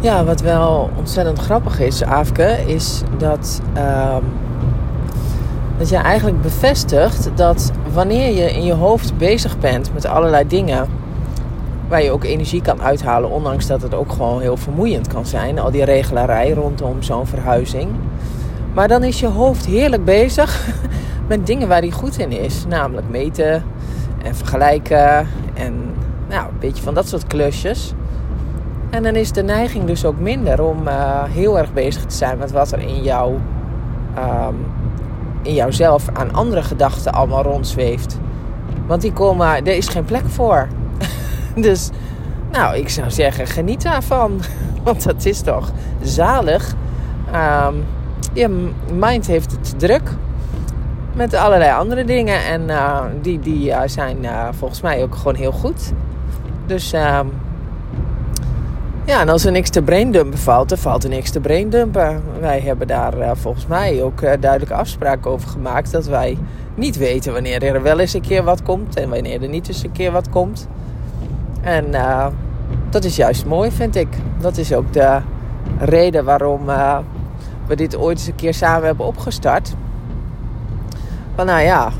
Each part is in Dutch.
Ja, wat wel ontzettend grappig is, Aafke, is dat, ehm, dat je eigenlijk bevestigt dat wanneer je in je hoofd bezig bent met allerlei dingen waar je ook energie kan uithalen, ondanks dat het ook gewoon heel vermoeiend kan zijn, al die regelarij rondom zo'n verhuizing. Maar dan is je hoofd heerlijk bezig met dingen waar hij goed in is, namelijk meten en vergelijken en nou, een beetje van dat soort klusjes. En dan is de neiging dus ook minder om uh, heel erg bezig te zijn met wat er in jou, um, in jouzelf aan andere gedachten allemaal rondzweeft. Want die komen, er is geen plek voor. dus, nou, ik zou zeggen, geniet daarvan. Want dat is toch zalig. Um, je mind heeft het druk met allerlei andere dingen. En uh, die, die uh, zijn volgens mij ook gewoon heel goed. Dus um, ja, en als er niks te braindumpen valt, dan valt er niks te braindumpen. Wij hebben daar uh, volgens mij ook uh, duidelijke afspraken over gemaakt. Dat wij niet weten wanneer er wel eens een keer wat komt en wanneer er niet eens een keer wat komt. En uh, dat is juist mooi, vind ik. Dat is ook de reden waarom we dit ooit eens een keer samen hebben opgestart. Van nou ja,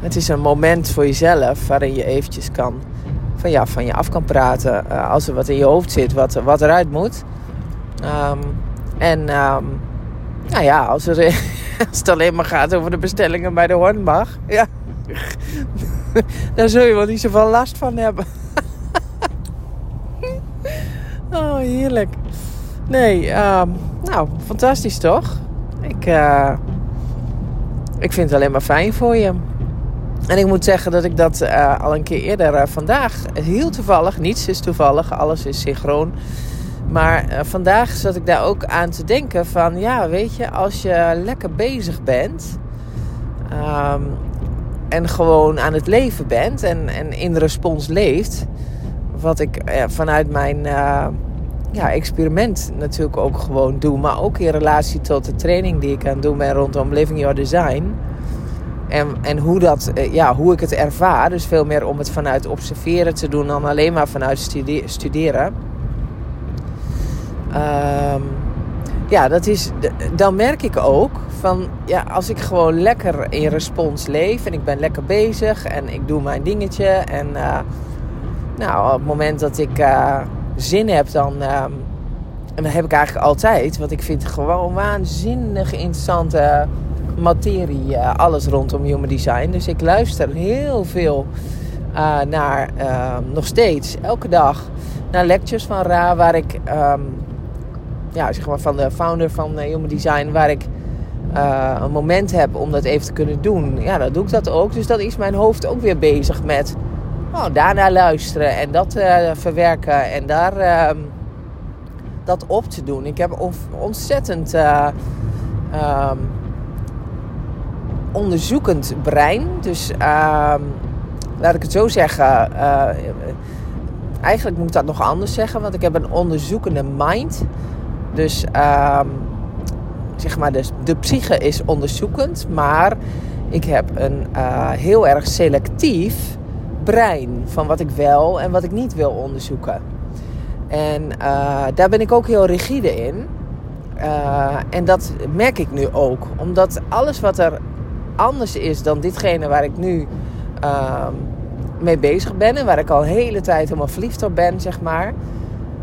het is een moment voor jezelf waarin je eventjes kan van, ja, van je af kan praten uh, als er wat in je hoofd zit, wat, wat eruit moet. Um, en um, nou ja, als, het alleen maar gaat over de bestellingen bij de Hornbach, ja, daar zul je wel niet zoveel last van hebben. oh, heerlijk. Nee, um, nou, fantastisch toch? Ik, uh, ik vind het alleen maar fijn voor je. En ik moet zeggen dat ik dat uh, al een keer eerder uh, vandaag, heel toevallig, niets is toevallig, alles is synchroon. Maar uh, vandaag zat ik daar ook aan te denken van, ja, weet je, als je lekker bezig bent um, en gewoon aan het leven bent en, en in respons leeft, wat ik vanuit mijn ja, experiment natuurlijk ook gewoon doe, maar ook in relatie tot de training die ik aan het doen ben rondom Living Your Design en, en hoe, dat, eh, ja, hoe ik het ervaar. Dus veel meer om het vanuit observeren te doen dan alleen maar vanuit studeren. Um, ja, dat is, dan merk ik ook van ja, als ik gewoon lekker in respons leef en ik ben lekker bezig en ik doe mijn dingetje. En uh, nou, op het moment dat ik uh, zin heb, dan. En dat heb ik eigenlijk altijd. Want ik vind gewoon waanzinnig interessante materie, uh, alles rondom human design. Dus ik luister heel veel uh, naar, uh, nog steeds, elke dag, naar lectures van Ra, waar ik, um, ja, zeg maar van de founder van human design, waar ik een moment heb om dat even te kunnen doen. Ja, dan doe ik dat ook. Dus dan is mijn hoofd ook weer bezig met oh, daarna luisteren en dat verwerken en daar um, dat op te doen. Ik heb ontzettend. Onderzoekend brein. Dus uh, laat ik het zo zeggen. Uh, eigenlijk moet ik dat nog anders zeggen, want ik heb een onderzoekende mind. Dus uh, zeg maar, de, de psyche is onderzoekend, maar ik heb een uh, heel erg selectief brein van wat ik wel en wat ik niet wil onderzoeken. En uh, daar ben ik ook heel rigide in. En dat merk ik nu ook. Omdat alles wat er anders is dan ditgene waar ik nu uh, mee bezig ben. En waar ik al hele tijd helemaal verliefd op ben, zeg maar.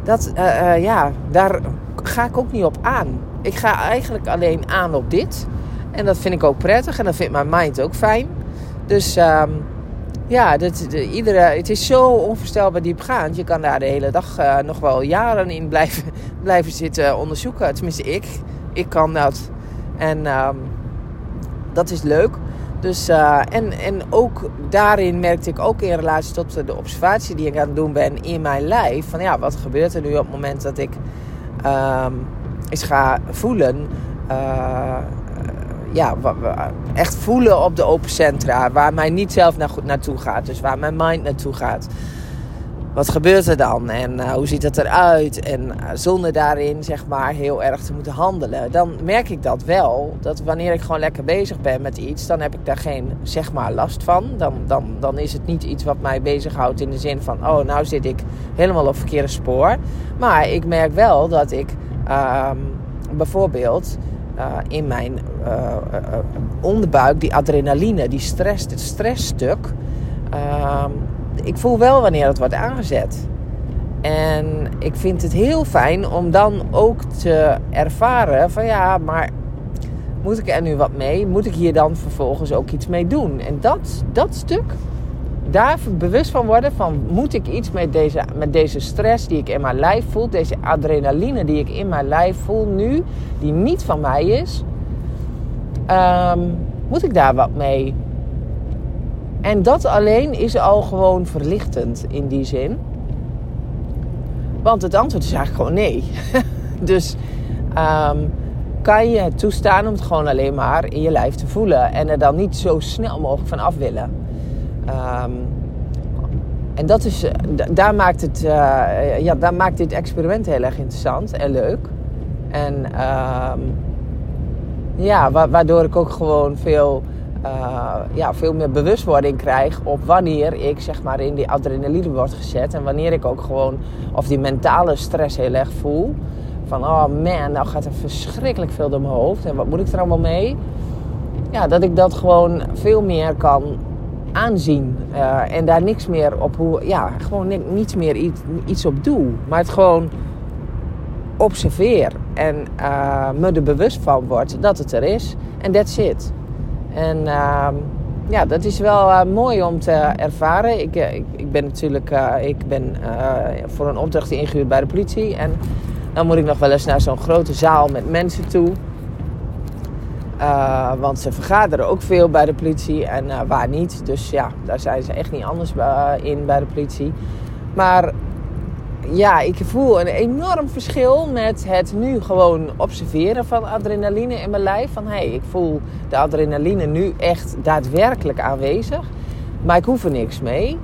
Dat, uh, uh, ja, daar ga ik ook niet op aan. Ik ga eigenlijk alleen aan op dit. En dat vind ik ook prettig. En dat vindt mijn mind ook fijn. Dus um, ja, dit, de, iedere, het is zo onvoorstelbaar diepgaand. Je kan daar de hele dag uh, nog wel jaren in blijven, blijven zitten onderzoeken. Tenminste, ik. Ik kan dat. En um, dat is leuk. Dus, uh, en, en ook daarin merkte ik ook in relatie tot de observatie die ik aan het doen ben in mijn lijf. Van ja, wat gebeurt er nu op het moment dat ik um, eens ga voelen. Uh, ja, echt voelen op de open centra. Waar mijn niet zelf naar, naartoe gaat. Dus waar mijn mind naartoe gaat. Wat gebeurt er dan en uh, hoe ziet het eruit? En uh, zonder daarin zeg maar heel erg te moeten handelen. Dan merk ik dat wel. Dat wanneer ik gewoon lekker bezig ben met iets, dan heb ik daar geen zeg maar last van. Dan, dan, dan is het niet iets wat mij bezighoudt in de zin van, oh nou zit ik helemaal op verkeerde spoor. Maar ik merk wel dat ik uh, bijvoorbeeld uh, in mijn onderbuik die adrenaline, die stress, dit stressstuk ehm, ik voel wel wanneer het wordt aangezet. En ik vind het heel fijn om dan ook te ervaren van ja, maar moet ik er nu wat mee? Moet ik hier dan vervolgens ook iets mee doen? En dat, dat stuk, daar bewust van worden van moet ik iets met deze, met deze stress die ik in mijn lijf voel, deze adrenaline die ik in mijn lijf voel nu, die niet van mij is, um, moet ik daar wat mee? En dat alleen is al gewoon verlichtend in die zin. Want het antwoord is eigenlijk gewoon nee. dus um, kan je het toestaan om het gewoon alleen maar in je lijf te voelen. En er dan niet zo snel mogelijk van af willen. Um, en dat is, daar maakt, het, uh, ja, daar maakt dit experiment heel erg interessant en leuk. En um, ja, waardoor ik ook gewoon veel uh, ja, veel meer bewustwording krijg op wanneer ik zeg maar in die adrenaline word gezet. En wanneer ik ook gewoon of die mentale stress heel erg voel. Van oh man, nou gaat er verschrikkelijk veel door mijn hoofd. En wat moet ik er allemaal mee? Ja, dat ik dat gewoon veel meer kan aanzien. Uh, en daar niks meer op hoe, ja, gewoon niets meer iets, iets op doe. Maar het gewoon observeer. En uh, me er bewust van word dat het er is. En that's it. En uh, ja, dat is wel uh, mooi om te ervaren. Ik, uh, ik, ik, ben natuurlijk uh, ik ben, voor een opdracht ingehuurd bij de politie. En dan moet ik nog wel eens naar zo'n grote zaal met mensen toe. want ze vergaderen ook veel bij de politie en waar niet. Dus ja, daar zijn ze echt niet anders in bij de politie. Maar ja, ik voel een enorm verschil met het nu gewoon observeren van adrenaline in mijn lijf. Van hé, hey, ik voel de adrenaline nu echt daadwerkelijk aanwezig. Maar ik hoef er niks mee.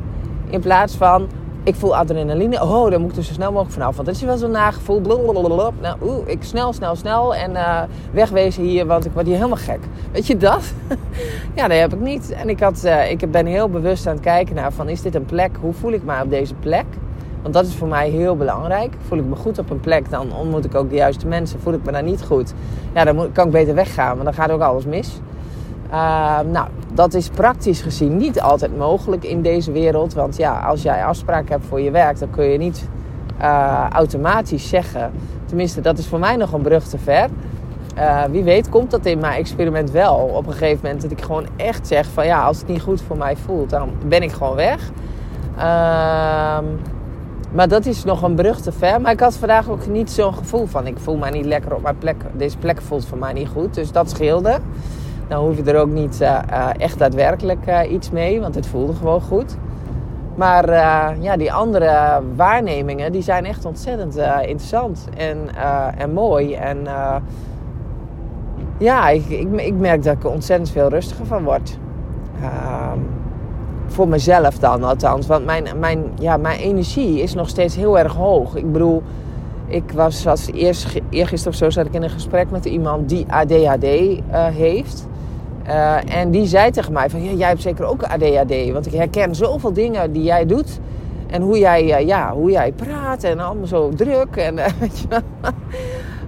In plaats van, ik voel adrenaline. Oh, daar moet ik er zo snel mogelijk vanaf. Want dat is wel zo'n nagevoel. Blablabla. Nou, oeh, ik snel, snel, snel. En uh, wegwezen hier, want ik word hier helemaal gek. Weet je dat? ja, dat heb ik niet. En ik, had, uh, ik ben heel bewust aan het kijken naar van, is dit een plek? Hoe voel ik me op deze plek? Want dat is voor mij heel belangrijk. Voel ik me goed op een plek, dan ontmoet ik ook de juiste mensen. Voel ik me daar niet goed, ja, dan kan ik beter weggaan, want dan gaat ook alles mis. Uh, nou, dat is praktisch gezien niet altijd mogelijk in deze wereld. Want ja, als jij afspraken hebt voor je werk, dan kun je niet uh, automatisch zeggen. Tenminste, dat is voor mij nog een brug te ver. Uh, wie weet komt dat in mijn experiment wel. Op een gegeven moment dat ik gewoon echt zeg van ja, als het niet goed voor mij voelt, dan ben ik gewoon weg. Ehm maar dat is nog een brug te ver. Maar ik had vandaag ook niet zo'n gevoel van... ik voel mij niet lekker op mijn plek. Deze plek voelt voor mij niet goed. Dus dat scheelde. Dan hoef je er ook niet uh, uh, echt daadwerkelijk uh, iets mee. Want het voelde gewoon goed. Maar ja, die andere waarnemingen... die zijn echt ontzettend interessant. En, en mooi. En ja, ik, ik, ik, merk dat ik er ontzettend veel rustiger van word. Voor mezelf dan althans. Want mijn, mijn, ja, mijn energie is nog steeds heel erg hoog. Ik bedoel, ik was als eerst, eergisteren of zo zat ik in een gesprek met iemand die ADHD eh, heeft. Uh, en die zei tegen mij van, ja, jij hebt zeker ook ADHD. Want ik herken zoveel dingen die jij doet. En hoe jij, uh, ja, hoe jij praat en allemaal zo druk. En, weet je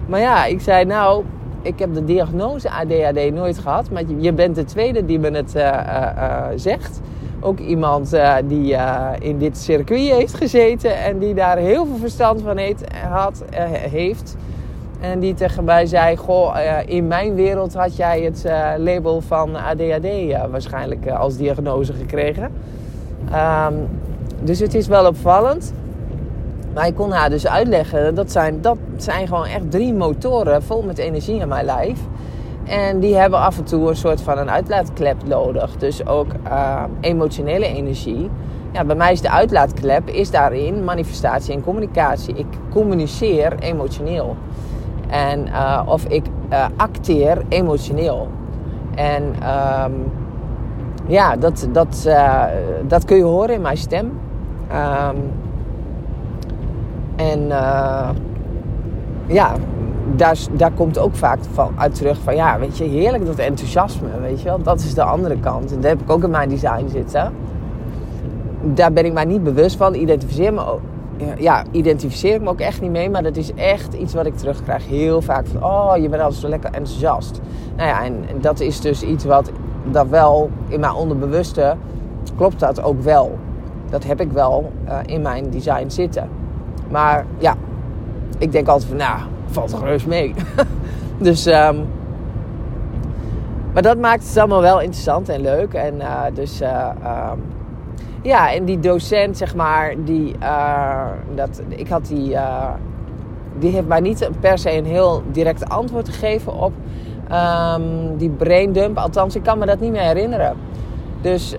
maar ja, ik zei nou, ik heb de diagnose ADHD nooit gehad. Maar je bent de tweede die me het zegt ook iemand uh, die uh, in dit circuit heeft gezeten en die daar heel veel verstand van heeft, had, uh, heeft. En die tegen mij zei: Goh, in mijn wereld had jij het label van ADHD waarschijnlijk als diagnose gekregen. Um, dus het is wel opvallend. Maar ik kon haar dus uitleggen: dat zijn, dat zijn gewoon echt drie motoren vol met energie in mijn lijf. En die hebben af en toe een soort van een uitlaatklep nodig. Dus ook uh, emotionele energie. Ja, bij mij is de uitlaatklep is daarin manifestatie en communicatie. Ik communiceer emotioneel. En, uh, of ik uh, acteer emotioneel. En um, ja, dat, dat, dat kun je horen in mijn stem. Um, En ja, daar, daar komt ook vaak van, uit terug van ja, weet je, heerlijk dat enthousiasme, weet je wel. Dat is de andere kant. En dat heb ik ook in mijn design zitten. Daar ben ik mij niet bewust van. Identificeer me ook, ja, identificeer ik me ook echt niet mee. Maar dat is echt iets wat ik terugkrijg. Heel vaak van, oh, je bent altijd zo lekker enthousiast. Nou ja, en, dat is dus iets wat dat wel in mijn onderbewuste klopt dat ook wel. Dat heb ik wel uh, in mijn design zitten. Maar ja, ik denk altijd van, nou, valt gerust mee. dus, um, maar dat maakt het allemaal wel interessant en leuk. En uh, dus, uh, um, ja, en die docent, zeg maar, die, uh, dat, ik had die, die heeft mij niet per se een heel direct antwoord gegeven op um, die braindump. Althans, ik kan me dat niet meer herinneren. Dus,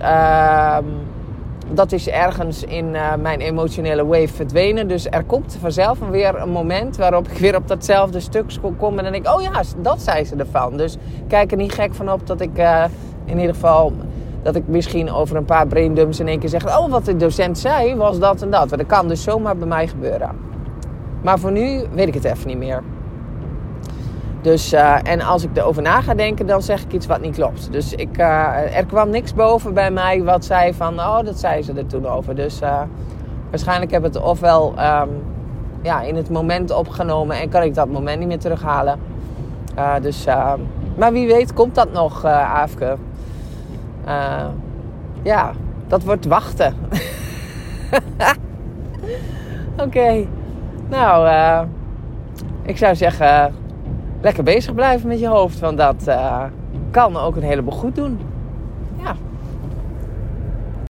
dat is ergens in uh, mijn emotionele wave verdwenen. Dus er komt vanzelf weer een moment waarop ik weer op datzelfde stuk kom. En dan denk ik, oh ja, dat zei ze ervan. Dus kijk er niet gek van op dat ik uh, in ieder geval... Dat ik misschien over een paar braindumps in één keer zeg... Oh, wat de docent zei was dat en dat. Dat kan dus zomaar bij mij gebeuren. Maar voor nu weet ik het even niet meer. Dus, uh, en als ik erover na ga denken, dan zeg ik iets wat niet klopt. Dus ik, uh, er kwam niks boven bij mij wat zei van, oh, dat zei ze er toen over. Dus uh, waarschijnlijk heb ik het ofwel um, ja, in het moment opgenomen en kan ik dat moment niet meer terughalen. dus, maar wie weet komt dat nog, Aafke. ja, dat wordt wachten. Oké, nou, ik zou zeggen lekker bezig blijven met je hoofd. Want dat uh, kan ook een heleboel goed doen.